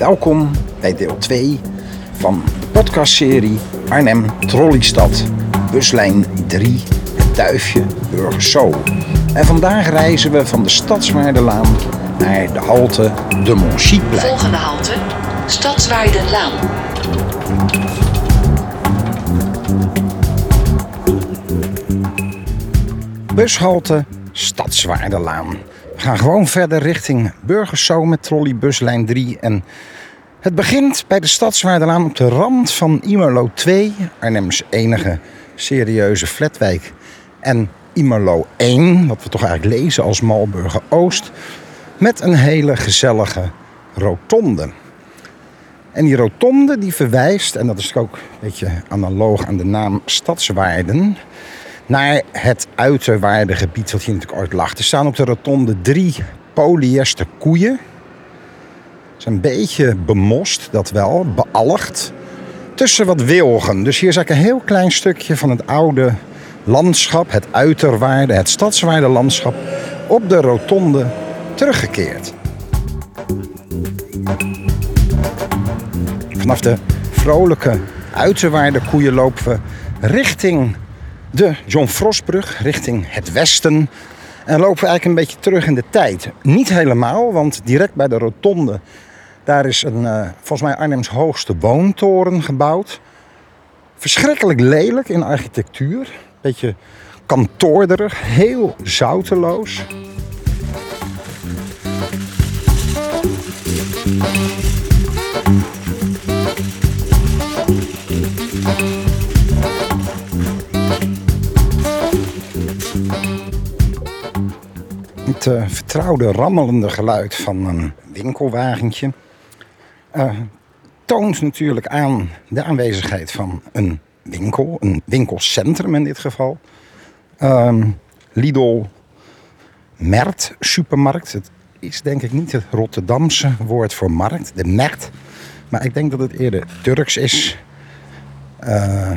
Welkom bij deel 2 van de podcastserie Arnhem Trolleystad, buslijn 3, het Duifje Burgerso. En vandaag reizen we van de Stadswaardelaan naar de halte de Montchieplein. Volgende halte, Stadswaardenlaan. Bushalte Stadswaardelaan. We gaan gewoon verder richting Burgerso met trolleybuslijn 3. En het begint bij de Stadswaardelaan op de rand van Immerlo 2, Arnhems enige serieuze flatwijk. En Immerlo 1, wat we toch eigenlijk lezen als Malburger Oost, met een hele gezellige rotonde. En die rotonde die verwijst, en dat is ook een beetje analoog aan de naam Stadswaarden, naar het uiterwaardegebied wat hier natuurlijk ooit lag. Er staan op de rotonde drie polyester koeien. Ze zijn een beetje bemost, dat wel, bealligd. Tussen wat wilgen. Dus hier is eigenlijk een heel klein stukje van het oude landschap, het uiterwaarde, het stadswaarde landschap, op de rotonde teruggekeerd. Vanaf de vrolijke uiterwaarde koeien lopen we richting de John Frostbrug, richting het westen. En lopen we eigenlijk een beetje terug in de tijd. Niet helemaal, want direct bij de rotonde, daar is een, eh, volgens mij Arnhems hoogste woontoren gebouwd. Verschrikkelijk lelijk in architectuur. Beetje kantoorderig, heel zouteloos. Het eh, vertrouwde rammelende geluid van een winkelwagentje eh, toont natuurlijk aan de aanwezigheid van een winkel, een winkelcentrum in dit geval. Ehm, Lidl, Mert, supermarkt. Het is denk ik niet het Rotterdamse woord voor markt, de Mert. Maar ik denk dat het eerder Turks is. Eh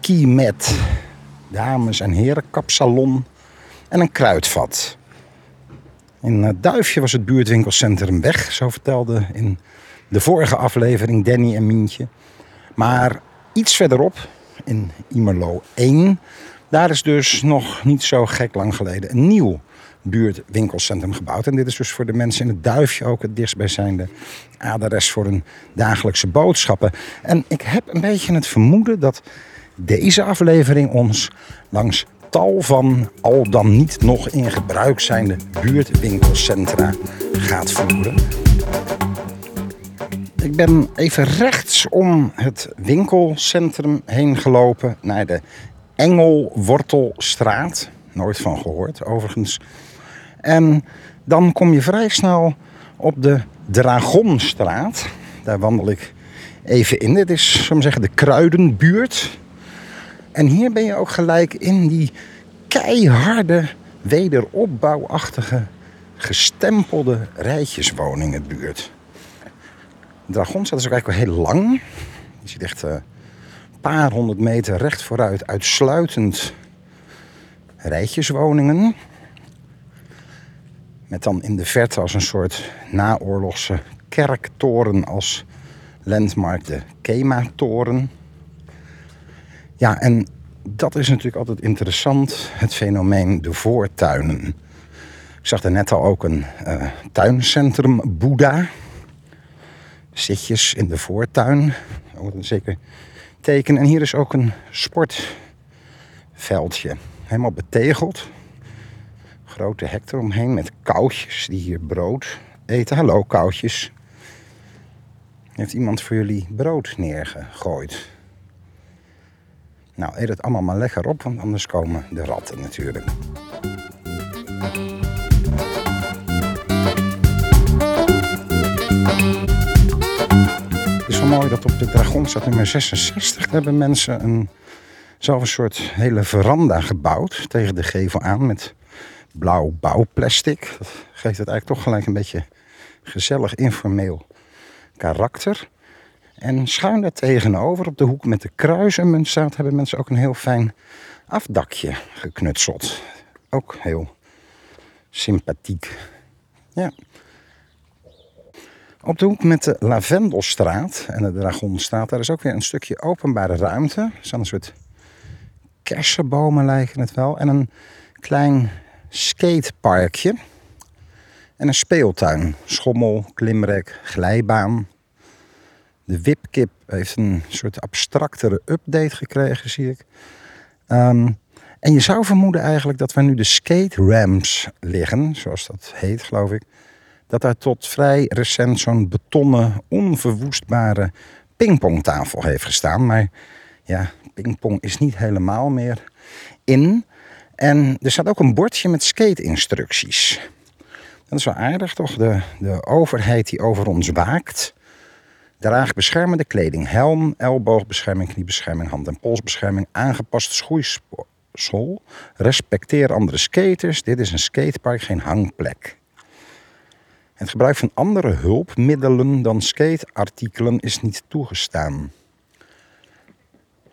Kiemet, dames- en herenkapsalon en een kruidvat. In eh, Duifje was het buurtwinkelcentrum weg, zo vertelde in de vorige aflevering Danny en Mientje. Maar iets verderop, in Imerlo 1, daar is dus nog niet zo gek lang geleden een nieuw buurtwinkelcentrum gebouwd. En dit is dus voor de mensen in het Duifje ook het dichtstbijzijnde adres voor hun dagelijkse boodschappen. En ik heb een beetje het vermoeden dat deze aflevering ons langs tal van al dan niet nog in gebruik zijnde buurtwinkelcentra gaat voeren. Ik ben even rechts om het winkelcentrum heen gelopen naar de Engelwortelstraat. Nooit van gehoord overigens. En dan kom je vrij snel op de Dragonstraat. Daar wandel ik even in. Dit is, we zeggen, de Kruidenbuurt. En hier ben je ook gelijk in die keiharde, wederopbouwachtige, gestempelde rijtjeswoningenbuurt. Dragonstraat is ook eigenlijk wel heel lang. Je ziet echt eh, een paar honderd meter recht vooruit uitsluitend rijtjeswoningen. Met dan in de verte als een soort naoorlogse kerktoren als landmark de Kema-toren. Ja, en dat is natuurlijk altijd interessant, het fenomeen de voortuinen. Ik zag er net al ook een eh, tuincentrum Boeddha. Zitjes in de voortuin, ook een zeker teken. En hier is ook een sportveldje, helemaal betegeld. Grote hek eromheen met koutjes die hier brood eten. Hallo koutjes. Heeft iemand voor jullie brood neergegooid? Nou, eet het allemaal maar lekker op, want anders komen de ratten natuurlijk. Het is wel mooi dat op de Dragonstad nummer 66 hebben mensen een, zelf een soort hele veranda gebouwd tegen de gevel aan met blauw bouwplastic. Dat geeft het eigenlijk toch gelijk een beetje gezellig informeel karakter. En schuin daar tegenover op de hoek met de kruisenmunt staat, hebben mensen ook een heel fijn afdakje geknutseld. Ook heel sympathiek. Ja. Op de hoek met de Lavendelstraat en de Dragonstraat, daar is ook weer een stukje openbare ruimte. Er een soort kersenbomen lijken het wel. En een klein skateparkje. En een speeltuin. Schommel, klimrek, glijbaan. De Wipkip heeft een soort abstractere update gekregen, zie ik. Ehm, en je zou vermoeden eigenlijk dat waar nu de skate ramps liggen, zoals dat heet, geloof ik, dat daar tot vrij recent zo'n betonnen, onverwoestbare pingpongtafel heeft gestaan. Maar ja, pingpong is niet helemaal meer in. En er staat ook een bordje met skate-instructies. Dat is wel aardig, toch? De, de overheid die over ons waakt. Draag beschermende kleding, helm, elloogbescherming, kniebescherming, hand- en polsbescherming, aangepast schoeisel. Respecteer andere skaters. Dit is een skatepark, geen hangplek. Het gebruik van andere hulpmiddelen dan skateartikelen is niet toegestaan.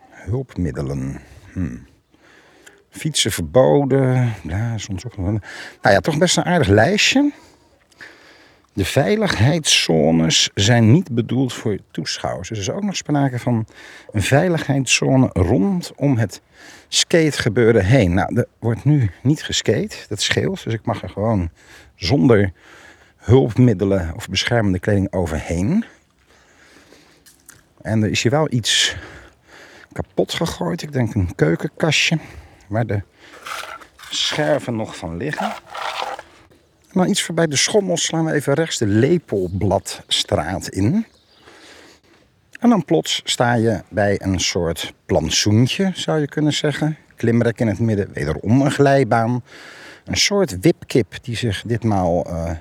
Hulpmiddelen. Hm. Fietsen verboden. Ja, soms ook. Nou ja, toch best een aardig lijstje. De veiligheidszones zijn niet bedoeld voor toeschouwers. Dus er is ook nog sprake van een veiligheidszone rondom het skategebeuren heen. Nou, er wordt nu niet geskate, dat scheelt. Dus ik mag er gewoon zonder hulpmiddelen of beschermende kleding overheen. En er is hier wel iets kapot gegooid. Ik denk een keukenkastje waar de scherven nog van liggen. En dan iets voorbij de schommels slaan we even rechts de Lepelbladstraat in. En dan plots sta je bij een soort plantsoentje, zou je kunnen zeggen. Klimrek in het midden, wederom een glijbaan. Een soort wipkip die zich ditmaal uh,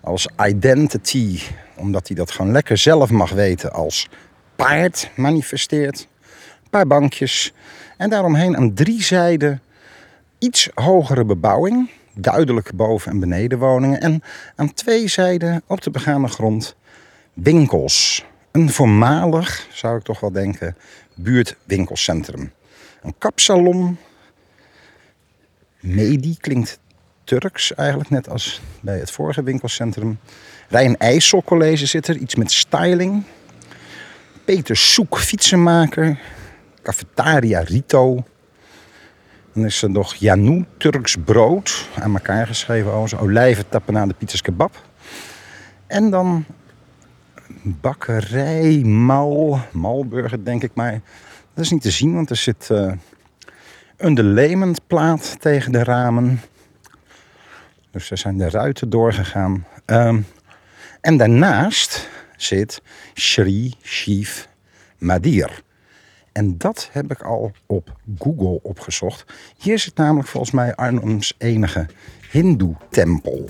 als identity, omdat hij dat gewoon lekker zelf mag weten, als paard manifesteert. Een paar bankjes. En daaromheen aan drie zijden iets hogere bebouwing duidelijk boven- en benedenwoningen. En aan twee zijden op de begane grond winkels. Een voormalig, zou ik toch wel denken, buurtwinkelcentrum. Een kapsalon. Medi klinkt Turks eigenlijk, net als bij het vorige winkelcentrum. Rijn IJsselcollege zit er, iets met styling. Peter Soek, fietsenmaker. Cafetaria Rito. Dan is er nog Janou Turks brood aan elkaar geschreven. Over olijven de pizzas kebab. En dan bakkerij Mal, Malburger denk ik. Maar dat is niet te zien, want er zit uh, een plaat tegen de ramen. Dus er zijn de ruiten doorgegaan. Um, en daarnaast zit Shri Shiv Madir. En dat heb ik al op Google opgezocht. Hier zit namelijk volgens mij Arnhems enige Hindoe-tempel.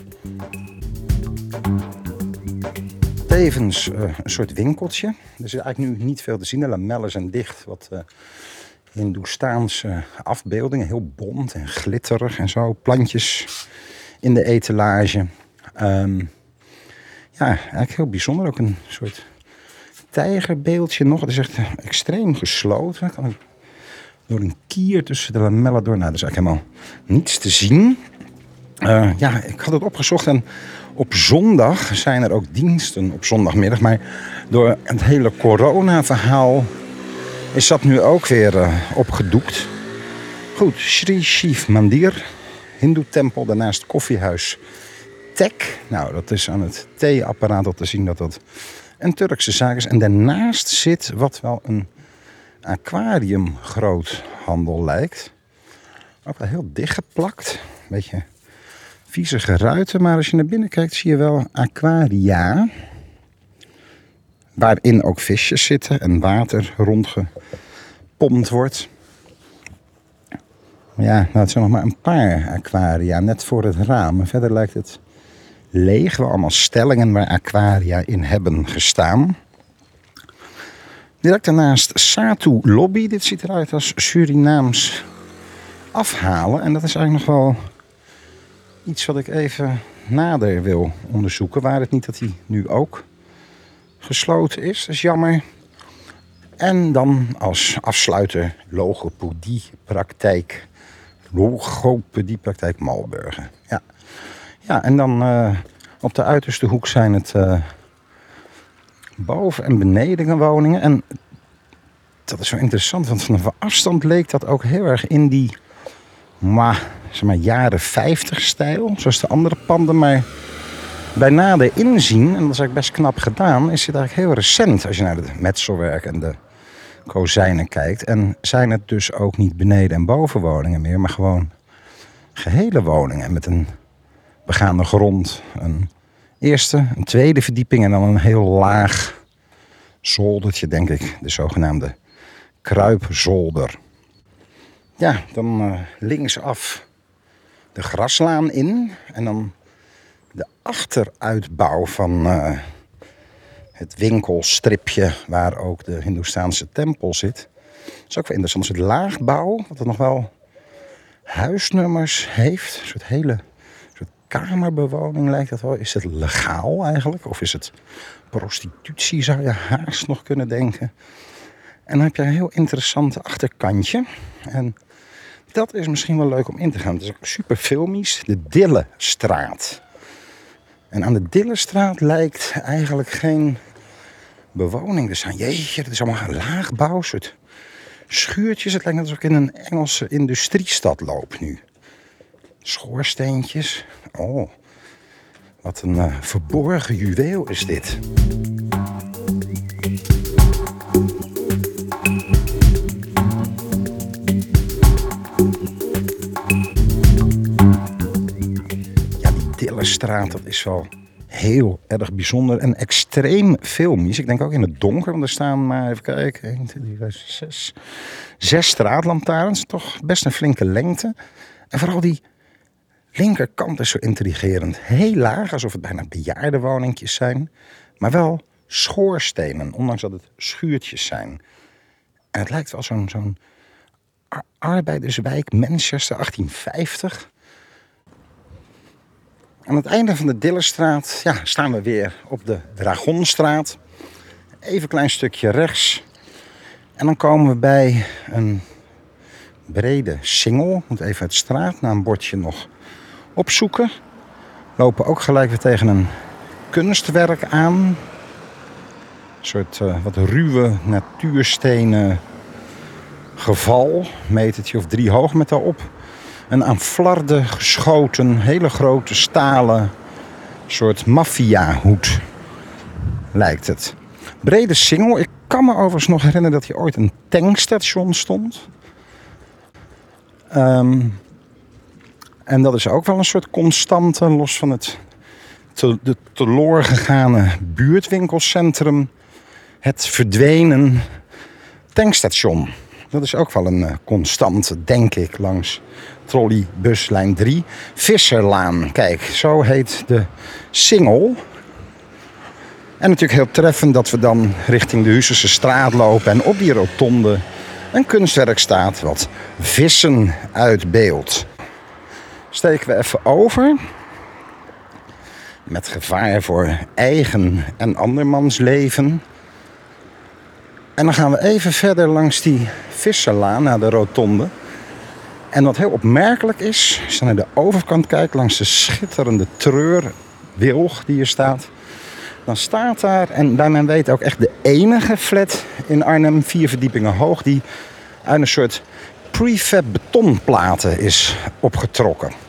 Tevens uh, een soort winkeltje. Er is eigenlijk nu niet veel te zien. De lamellen zijn dicht. Wat uh, Hindoestaanse afbeeldingen. Heel bont en glitterig en zo. Plantjes in de etalage. Um, ja, eigenlijk heel bijzonder. Ook een soort tijgerbeeldje nog. Het is echt extreem gesloten. Door een kier tussen de lamellen door. Nou, dat is eigenlijk helemaal niets te zien. Uh, ja, ik had het opgezocht en op zondag zijn er ook diensten op zondagmiddag. Maar door het hele corona-verhaal is dat nu ook weer uh, opgedoekt. Goed, Sri Shiv Mandir, Hindoe-tempel, daarnaast koffiehuis Tek. Nou, dat is aan het theeapparaat op te zien dat dat een Turkse zaak is. En daarnaast zit wat wel een aquariumgroothandel lijkt. Ook wel heel dichtgeplakt. Een beetje viezige ruiten. Maar als je naar binnen kijkt zie je wel aquaria. Waarin ook visjes zitten en water rondgepompt wordt. Ja, nou, het zijn nog maar een paar aquaria net voor het raam. Verder lijkt het leeg. Wel allemaal stellingen waar aquaria in hebben gestaan. Direct daarnaast Satu Lobby. Dit ziet eruit als Surinaams afhalen. En dat is eigenlijk nog wel iets wat ik even nader wil onderzoeken. Waar het niet dat hij nu ook gesloten is. Dat is jammer. En dan als afsluiter logopediepraktijk. Logopediepraktijk Malburgen. Ja. En dan uh, op de uiterste hoek zijn het uh, boven- en benedenwoningen. En dat is zo interessant, want vanaf afstand leek dat ook heel erg in die maar, zeg maar, jaren 50 stijl, zoals de andere panden. Maar bij nader inzien, en dat is eigenlijk best knap gedaan, is het eigenlijk heel recent als je naar het metselwerk en de kozijnen kijkt. En zijn het dus ook niet beneden- en bovenwoningen meer, maar gewoon gehele woningen met een begaande grond. Een eerste, een tweede verdieping en dan een heel laag zoldertje, denk ik. De zogenaamde kruipzolder. Ja, dan uh, linksaf de graslaan in. En dan de achteruitbouw van uh, het winkelstripje waar ook de Hindoestaanse tempel zit. Dat is ook wel interessant. Het laagbouw, dat er nog wel huisnummers heeft. Een soort hele kamerbewoning lijkt dat wel. Is het legaal eigenlijk? Of is het prostitutie zou je haast nog kunnen denken. En dan heb je een heel interessant achterkantje. En dat is misschien wel leuk om in te gaan. Het is ook super filmisch. De Dillestraat. En aan de Dillestraat lijkt eigenlijk geen bewoning te zijn. Jeetje, dat is allemaal laagbouw. Soort schuurtjes. Het lijkt alsof ik in een Engelse industriestad loop nu. Schoorsteentjes. Oh, wat een uh, verborgen juweel is dit. Ja, die Dillenstraat, dat is wel heel erg bijzonder en extreem filmisch. Ik denk ook in het donker, want er staan maar, even kijken, 1, 2, 3, 4, 6, zes straatlantaarns. Toch best een flinke lengte. En vooral die linkerkant is zo intrigerend. Heel laag, alsof het bijna bejaardenwoningjes zijn. Maar wel schoorstenen, ondanks dat het schuurtjes zijn. En het lijkt wel zo'n zo'n arbeiderswijk Manchester 1850. Aan het einde van de Dillerstraat ja, staan we weer op de Dragonstraat. Even een klein stukje rechts. En dan komen we bij een brede singel. Moet even het straatnaambordje nog opzoeken. Lopen ook gelijk weer tegen een kunstwerk aan. Een soort uh, wat ruwe natuurstenen geval. Metertje of drie hoog met daarop. Een aan flarden geschoten, hele grote stalen soort maffia-hoed lijkt het. Brede singel. Ik kan me overigens nog herinneren dat hier ooit een tankstation stond. Um, en dat is ook wel een soort constante, los van het te, de gegane buurtwinkelcentrum. Het verdwenen tankstation. Dat is ook wel een uh, constante, denk ik, langs trolleybuslijn 3. Visserlaan, kijk, zo heet de singel. En natuurlijk heel treffend dat we dan richting de Huizense straat lopen en op die rotonde een kunstwerk staat wat vissen uitbeeldt steken we even over. Met gevaar voor eigen en andermans leven. En dan gaan we even verder langs die visserlaan naar de rotonde. En wat heel opmerkelijk is, als je naar de overkant kijkt langs de schitterende treurwilg die hier staat. Dan staat daar, en bij men weet ook echt de enige flat in Arnhem, vier verdiepingen hoog, die uit een soort prefab betonplaten is opgetrokken.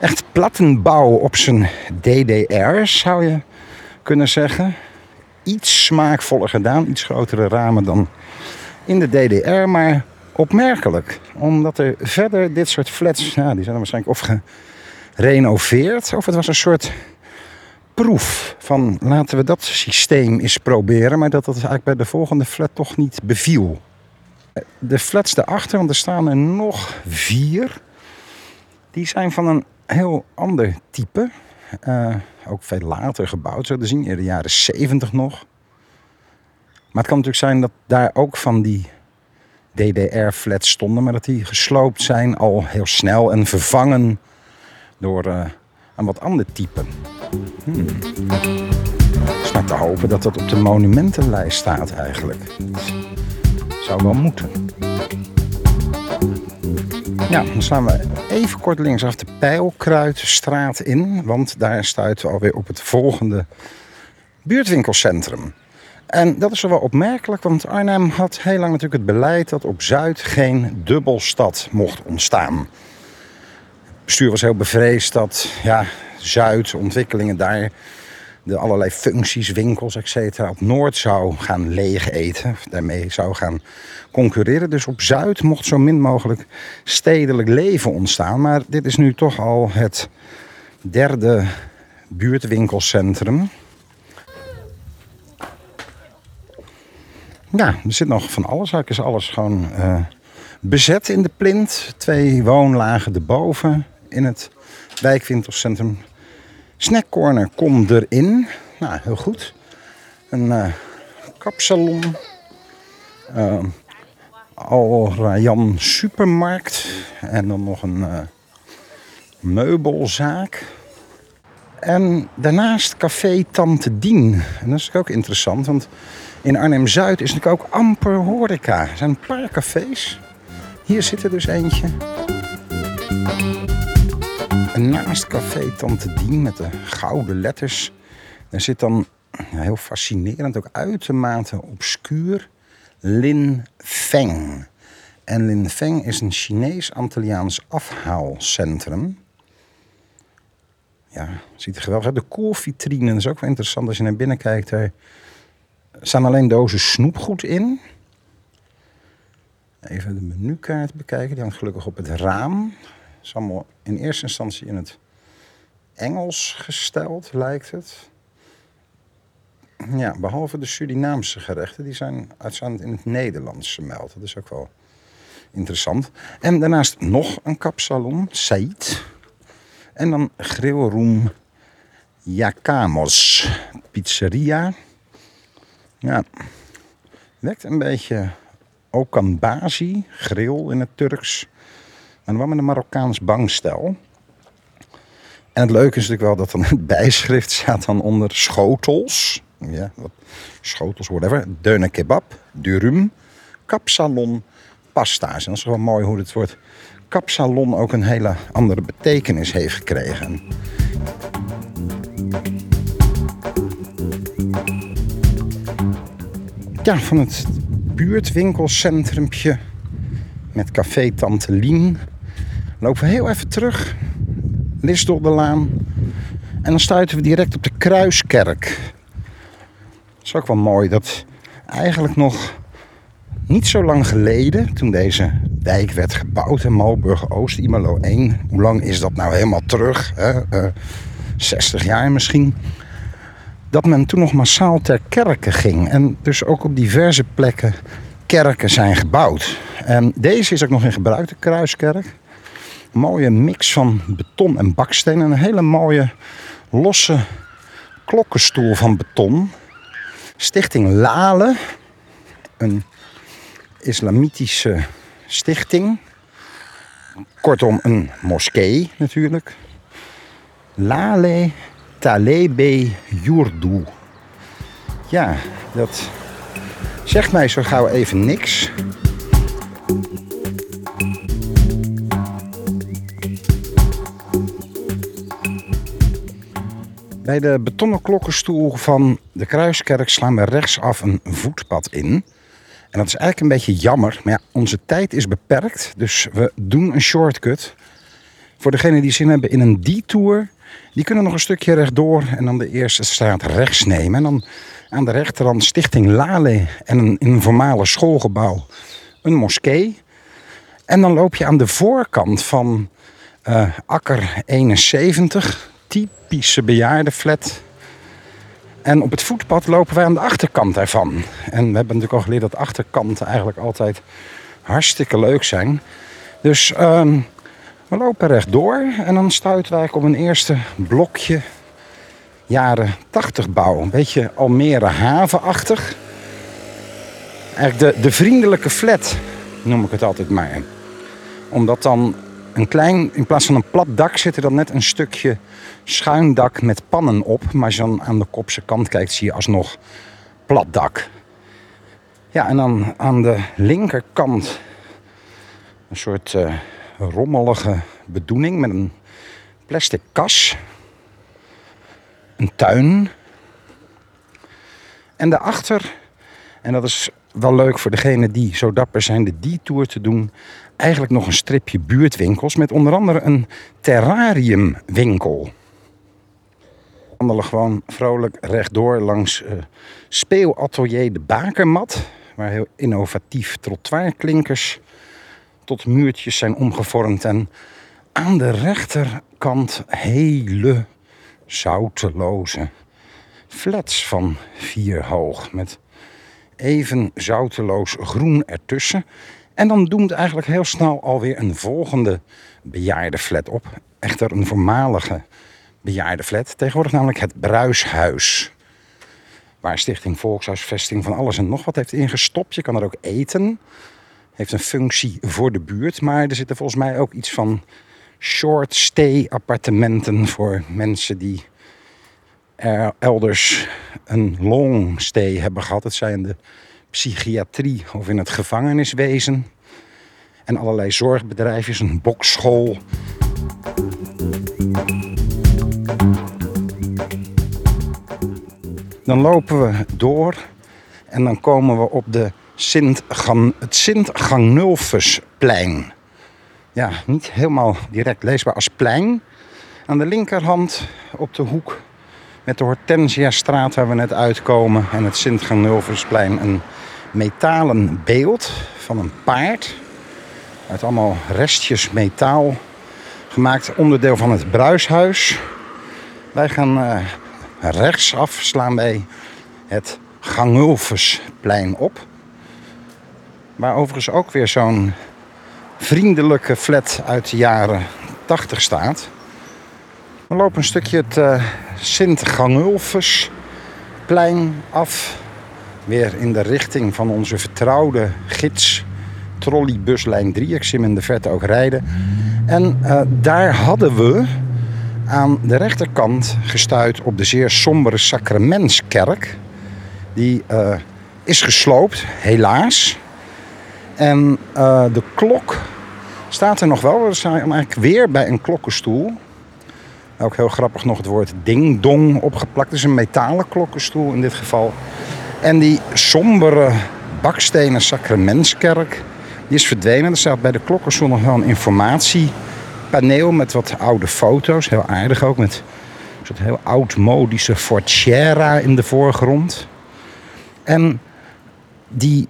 Echt plattenbouw op zijn DDR zou je kunnen zeggen. Iets smaakvoller gedaan, iets grotere ramen dan in de DDR, maar opmerkelijk. Omdat er verder dit soort flats, ja, die zijn waarschijnlijk of gerenoveerd, of het was een soort proef van laten we dat systeem eens proberen, maar dat dat eigenlijk bij de volgende flat toch niet beviel. De flats daarachter, want er staan er nog vier, die zijn van een heel ander type. Uh, ook veel later gebouwd, zo te zien, in de jaren 70 nog. Maar het kan natuurlijk zijn dat daar ook van die DDR-flats stonden, maar dat die gesloopt zijn al heel snel en vervangen door een wat ander type. Hmm. Het is maar te hopen dat dat op de monumentenlijst staat eigenlijk. Zou wel moeten. Ja, dan slaan we even kort linksaf de Pijlkruidstraat in. Want daar stuiten we alweer op het volgende buurtwinkelcentrum. En dat is wel opmerkelijk, want Arnhem had heel lang natuurlijk het beleid dat op Zuid geen dubbelstad mocht ontstaan. Het bestuur was heel bevreesd dat ja, Zuid, ontwikkelingen daar, de allerlei functies, winkels, etc. op Noord zou gaan leeg eten. Daarmee zou gaan concurreren. Dus op Zuid mocht zo min mogelijk stedelijk leven ontstaan. Maar dit is nu toch al het derde buurtwinkelcentrum. Ja, er zit nog van alles. Eigenlijk is alles gewoon uh, bezet in de plint. Twee woonlagen erboven in het wijkwinkelcentrum. Snackcorner komt erin. Nou, heel goed. Een uh, kapsalon. Uh, Al Rayan supermarkt. En dan nog een uh, meubelzaak. En daarnaast café Tante Dien. En dat is ook interessant, want in Arnhem-Zuid is natuurlijk ook amper horeca. Er zijn een paar cafés. Hier zit er dus eentje. Naast café Tante Dien met de gouden letters... daar zit dan, heel fascinerend, ook uitermate obscuur... Lin Feng. En Lin Feng is een Chinees-Antilliaans afhaalcentrum... Ja, ziet er geweldig uit. De koolvitrine is ook wel interessant als je naar binnen kijkt. Er staan alleen dozen snoepgoed in. Even de menukaart bekijken. Die hangt gelukkig op het raam. Is allemaal in eerste instantie in het Engels gesteld, lijkt het. Ja, behalve de Surinaamse gerechten, die zijn uitzonderlijk in het Nederlands gemeld. Dat is ook wel interessant. En daarnaast nog een kapsalon, Said. En dan grillroom Yakamos Pizzeria. Ja, wekt een beetje Okanbazi, grill in het Turks. En dan met een Marokkaans bangstel. En het leuke is natuurlijk wel dat dan het bijschrift staat dan onder schotels. Ja, schotels, whatever. Deune kebab, durum, kapsalon, pasta's. En dat is wel mooi hoe het woord kapsalon ook een hele andere betekenis heeft gekregen. Ja, van het buurtwinkelcentrumpje met café Tante Lien lopen we heel even terug. Lisdoldelaan. En dan stuiten we direct op de Kruiskerk. Dat is ook wel mooi dat eigenlijk nog niet zo lang geleden, toen deze wijk werd gebouwd in Malburg Oost, Imalo 1. Hoe lang is dat nou helemaal terug? Hè? Uh, eh, 60 jaar misschien. Dat men toen nog massaal ter kerken ging. En dus ook op diverse plekken kerken zijn gebouwd. En deze is ook nog in gebruik, de Kruiskerk. Mooie mix van beton en baksteen. En een hele mooie losse klokkenstoel van beton. Stichting Lale. Een islamitische stichting. Kortom, een moskee natuurlijk. Lale Talebe Yurdu. Ja, dat zegt mij zo gauw even niks. Bij de betonnen klokkenstoel van de Kruiskerk slaan we rechtsaf een voetpad in. En dat is eigenlijk een beetje jammer. Maar ja, onze tijd is beperkt. Dus we doen een shortcut. Voor degenen die zin hebben in een detour. Die kunnen nog een stukje rechtdoor en dan de eerste straat rechts nemen. En dan aan de rechterhand Stichting Lale en een, in een formale schoolgebouw een moskee. En dan loop je aan de voorkant van uh, Akker 71, typische bejaardenflat en op het voetpad lopen wij aan de achterkant ervan. En we hebben natuurlijk al geleerd dat achterkanten eigenlijk altijd hartstikke leuk zijn. Dus uh, we lopen rechtdoor en dan stuiten wij op een eerste blokje jaren 80 bouw. Een beetje Almere havenachtig. Eigenlijk de, de vriendelijke flat noem ik het altijd maar. Omdat dan een klein, in plaats van een plat dak zit er dan net een stukje schuin dak met pannen op. Maar als je dan aan de kopse kant kijkt, zie je alsnog plat dak. Ja, en dan aan de linkerkant een soort uh, rommelige bedoeling met een plastic kas. Een tuin. En daarachter, en dat is wel leuk voor degene die zo dapper zijn de tour te doen, eigenlijk nog een stripje buurtwinkels met onder andere een terrariumwinkel. We wandelen gewoon vrolijk rechtdoor langs uh, speelatelier de Bakermat, waar heel innovatief trottoirklinkers tot muurtjes zijn omgevormd en aan de rechterkant hele zouteloze flats van vier hoog met even zouteloos groen ertussen. En dan doemt eigenlijk heel snel alweer een volgende bejaardenflat op. Echter een voormalige bejaardenflat. Tegenwoordig namelijk het Bruishuis. Waar Stichting Volkshuisvesting van alles en nog wat heeft ingestopt. Je kan er ook eten. Heeft een functie voor de buurt. Maar er zitten volgens mij ook iets van short stay appartementen voor mensen die elders een long stay hebben gehad. Het zijn de psychiatrie of in het gevangeniswezen. En allerlei zorgbedrijfjes, een bokschool. Dan lopen we door en dan komen we op de Sint het Sint-Ganulfusplein. Ja, niet helemaal direct leesbaar als plein. Aan de linkerhand op de hoek met de Hortensia-straat waar we net uitkomen en het Sint-Ganulfusplein een metalen beeld van een paard. Uit allemaal restjes metaal gemaakt, onderdeel van het Bruishuis. Wij gaan uh, rechtsaf, slaan wij het Gangulfusplein op. Waar overigens ook weer zo'n vriendelijke flat uit de jaren 80 staat. We lopen een stukje het uh, Sint-Gangulfusplein af. Weer in de richting van onze vertrouwde gids trolleybuslijn 3. Ik zie hem in de verte ook rijden. En uh, daar hadden we aan de rechterkant gestuurd op de zeer sombere Sacramentskerk. Die uh, is gesloopt, helaas. En uh, de klok staat er nog wel. We zijn eigenlijk weer bij een klokkenstoel. Ook heel grappig nog het woord ding-dong opgeplakt. Het is een metalen klokkenstoel in dit geval. En die sombere bakstenen sacramentskerk, die is verdwenen. Er staat bij de klokkenstoel nog wel een informatiepaneel met wat oude foto's. Heel aardig ook, met een soort heel oudmodische fortiera in de voorgrond. En die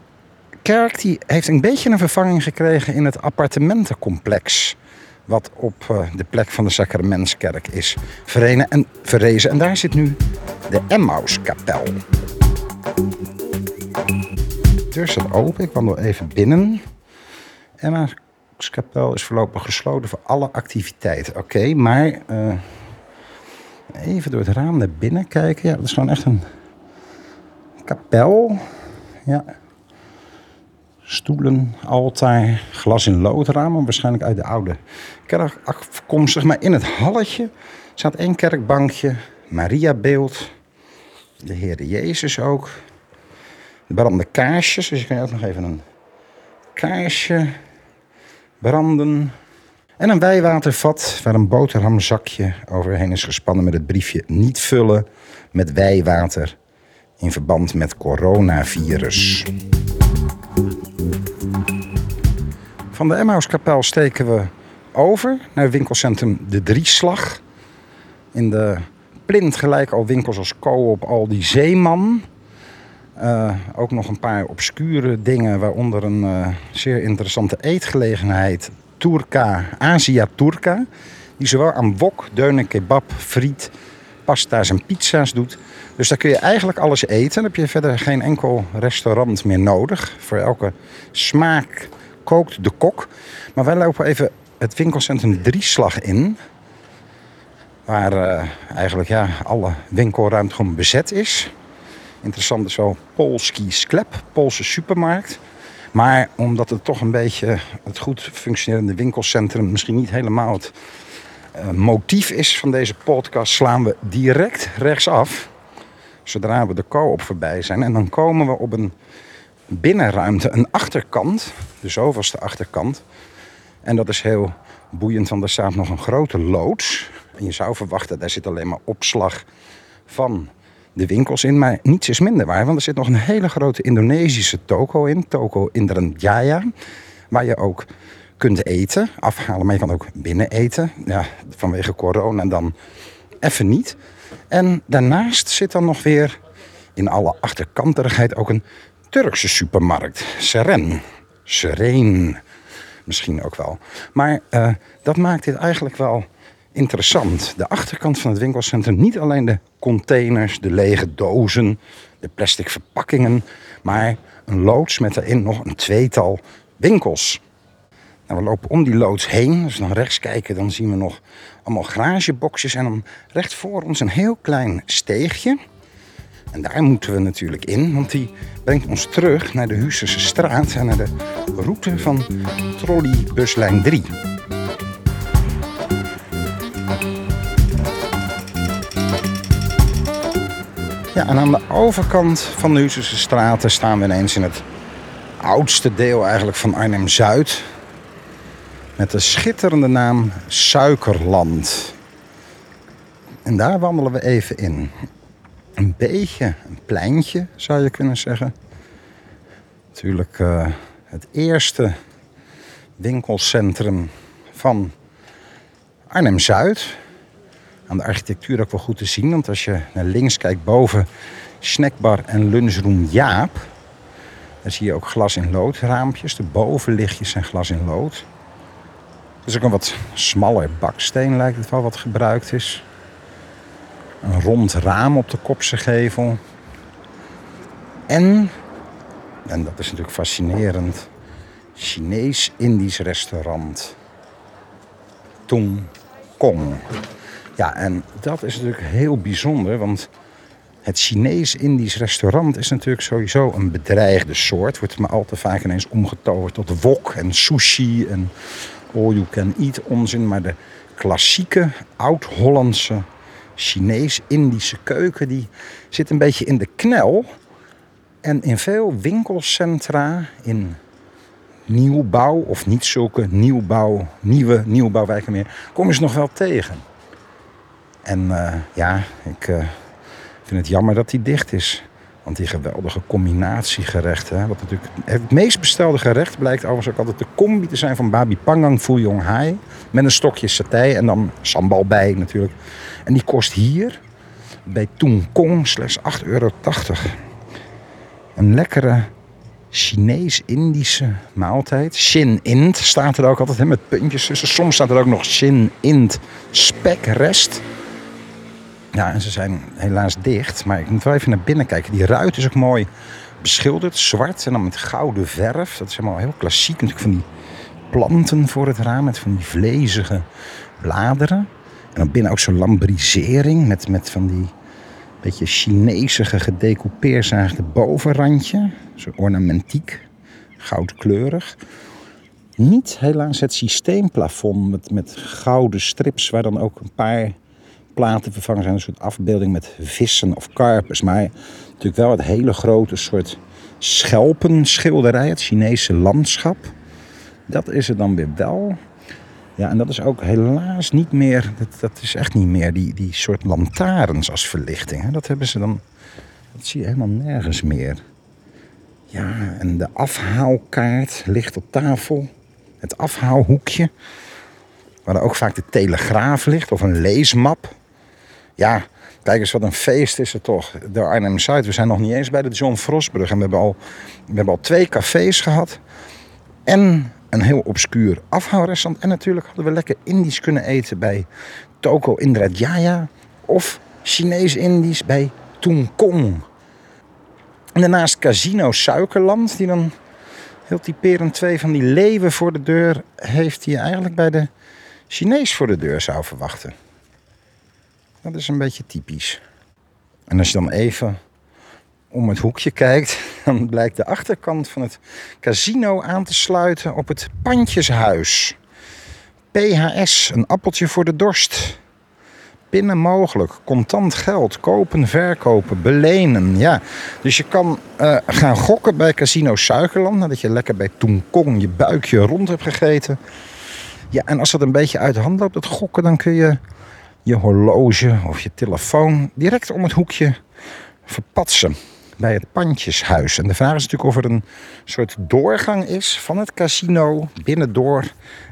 kerk die heeft een beetje een vervanging gekregen in het appartementencomplex wat op eh, de plek van de Sacramentskerk is verrezen. En daar zit nu de Emmauskapel. De deur staat open, ik wandel even binnen. Emmauskapel is voorlopig gesloten voor alle activiteiten. Oké, maar uh, even door het raam naar binnen kijken. Ja, dat is gewoon echt een kapel. Ja, stoelen, altaar, glas in loodramen, waarschijnlijk uit de oude kerk afkomstig. Maar in het halletje staat één kerkbankje, Mariabeeld, de Heer Jezus ook. De brandende kaarsjes, dus je kan ook nog even een kaarsje branden. En een wijwatervat waar een boterhamzakje overheen is gespannen met het briefje niet vullen met wijwater in verband met coronavirus. Van de Emmauskapel steken we over naar winkelcentrum De Drieslag. In de plint gelijk al winkels als Coop, Aldi, Zeeman. Uh, ook nog een paar obscure dingen, waaronder een uh, zeer interessante eetgelegenheid. Turka, Asia Turka. Die zowel aan wok, deunen, kebab, friet, pasta's en pizza's doet. Dus daar kun je eigenlijk alles eten. Dan heb je verder geen enkel restaurant meer nodig. Voor elke smaak kookt de kok. Maar wij lopen even het winkelcentrum Drieslag in. Waar uh, eigenlijk ja, alle winkelruimte gewoon bezet is. Interessant is wel Polski Sklep, Poolse supermarkt. Maar omdat het toch een beetje het goed functionerende winkelcentrum misschien niet helemaal het uh, motief is van deze podcast, slaan we direct rechtsaf. Zodra we de co-op voorbij zijn. En dan komen we op een binnenruimte, een achterkant, de zoveelste achterkant. En dat is heel boeiend, want er staat nog een grote loods. En je zou verwachten, daar zit alleen maar opslag van de winkels in. Maar niets is minder waar, want er zit nog een hele grote Indonesische toko in. Toko Indrajaya. Waar je ook kunt eten, afhalen, maar je kan ook binnen eten. Ja, vanwege corona dan even niet. En daarnaast zit dan nog weer in alle achterkanterigheid ook een Turkse supermarkt. Seren. Sereen. Misschien ook wel. Maar uh, dat maakt dit eigenlijk wel interessant. De achterkant van het winkelcentrum, niet alleen de containers, de lege dozen, de plastic verpakkingen, maar een loods met daarin nog een tweetal winkels. Nou, we lopen om die loods heen. Dus dan rechts kijken, dan zien we nog allemaal garageboxjes. En dan recht voor ons een heel klein steegje. En daar moeten we natuurlijk in, want die brengt ons terug naar de Huusterse straat en naar de route van trolleybuslijn 3. En aan de overkant van de Huusterse straten staan we ineens in het oudste deel eigenlijk van Arnhem-Zuid. Met de schitterende naam Suikerland. En daar wandelen we even in. Een beetje een pleintje zou je kunnen zeggen. Natuurlijk uh, het eerste winkelcentrum van Arnhem-Zuid. Aan de architectuur ook wel goed te zien, want als je naar links kijkt boven snackbar en lunchroom Jaap. Daar zie je ook glas in lood raampjes. De bovenlichtjes zijn glas in lood. Het is ook een wat smaller baksteen lijkt het wel wat gebruikt is. Een rond raam op de kopse gevel. En, en dat is natuurlijk fascinerend, Chinees-Indisch restaurant. Tung Kong. Ja, en dat is natuurlijk heel bijzonder, want het Chinees-Indisch restaurant is natuurlijk sowieso een bedreigde soort. Wordt maar al te vaak ineens omgetoverd tot wok en sushi en all you can eat onzin. Maar de klassieke oud-Hollandse Chinees-Indische keuken die zit een beetje in de knel. En in veel winkelcentra in nieuwbouw of niet zulke nieuwbouw, nieuwe nieuwbouwwijken meer, kom je ze nog wel tegen. En uh, ja, ik uh, vind het jammer dat die dicht is. Want die geweldige combinatiegerechten. Wat natuurlijk het meest bestelde gerecht blijkt overigens ook altijd de combi te zijn van babi pangang fuyong hai. Met een stokje satay en dan sambal bij natuurlijk. En die kost hier bij Tung Kong slechts 8,80 euro. Een lekkere Chinees-Indische maaltijd. Shin Int staat er ook altijd hè, met puntjes tussen. Soms staat er ook nog Shin Int spekrest. Ja, en ze zijn helaas dicht. Maar ik moet wel even naar binnen kijken. Die ruit is ook mooi beschilderd. Zwart en dan met gouden verf. Dat is helemaal heel klassiek. Natuurlijk van die planten voor het raam. Met van die vlezige bladeren. En dan binnen ook zo'n lambrisering. Met, met van die beetje Chinesige gedecoupeerd bovenrandje. Zo ornamentiek. Goudkleurig. Niet helaas het systeemplafond met, met gouden strips. Waar dan ook een paar platen vervangen zijn. Een soort afbeelding met vissen of karpers. Maar natuurlijk wel het hele grote soort schelpenschilderij. Het Chinese landschap. Dat is er dan weer wel. Ja, en dat is ook helaas niet meer, dat, dat is echt niet meer die, die soort lantaarns als verlichting. Hè. Dat hebben ze dan, dat zie je helemaal nergens meer. Ja, en de afhaalkaart ligt op tafel. Het afhaalhoekje. Waar ook vaak de telegraaf ligt of een leesmap. Ja, kijk eens wat een feest is het toch. De Arnhem-Zuid. We zijn nog niet eens bij de John Frostbrug. En we hebben al, we hebben al twee cafés gehad. En een heel obscuur afhaalrestaurant. En natuurlijk hadden we lekker Indisch kunnen eten bij Toko Jaya Of Chinees-Indisch bij Kong. En daarnaast Casino Suikerland. Die dan heel typerend twee van die leeuwen voor de deur heeft. Die je eigenlijk bij de Chinees voor de deur zou verwachten. Dat is een beetje typisch. En als je dan even om het hoekje kijkt, dan blijkt de achterkant van het casino aan te sluiten op het Pandjeshuis. PHS, een appeltje voor de dorst. Pinnen mogelijk, contant geld, kopen, verkopen, belenen. Ja. Dus je kan uh, gaan gokken bij Casino Suikerland, nadat je lekker bij Kong je buikje rond hebt gegeten. Ja, en als dat een beetje uit de hand loopt, het gokken, dan kun je je horloge of je telefoon direct om het hoekje verpatsen bij het Pandjeshuis. En de vraag is natuurlijk of er een soort doorgang is van het casino binnendoor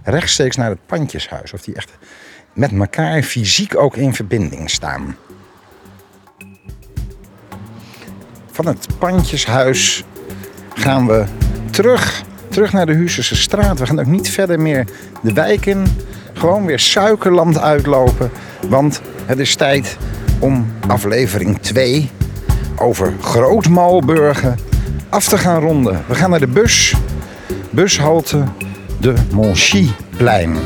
rechtstreeks naar het Pandjeshuis. Of die echt met elkaar fysiek ook in verbinding staan. Van het Pandjeshuis gaan we terug, terug naar de Huuserse straat. We gaan ook niet verder meer de wijk in. Gewoon weer suikerland uitlopen. Want het is tijd om aflevering 2 over Grootmalburgen af te gaan ronden. We gaan naar de bus. Bushalte de Monchyplein.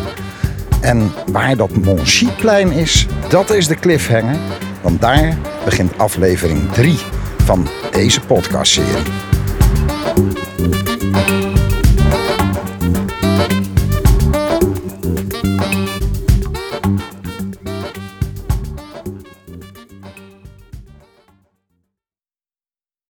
En waar dat Monchyplein is, dat is de cliffhanger. Want daar begint aflevering 3 van deze podcastserie.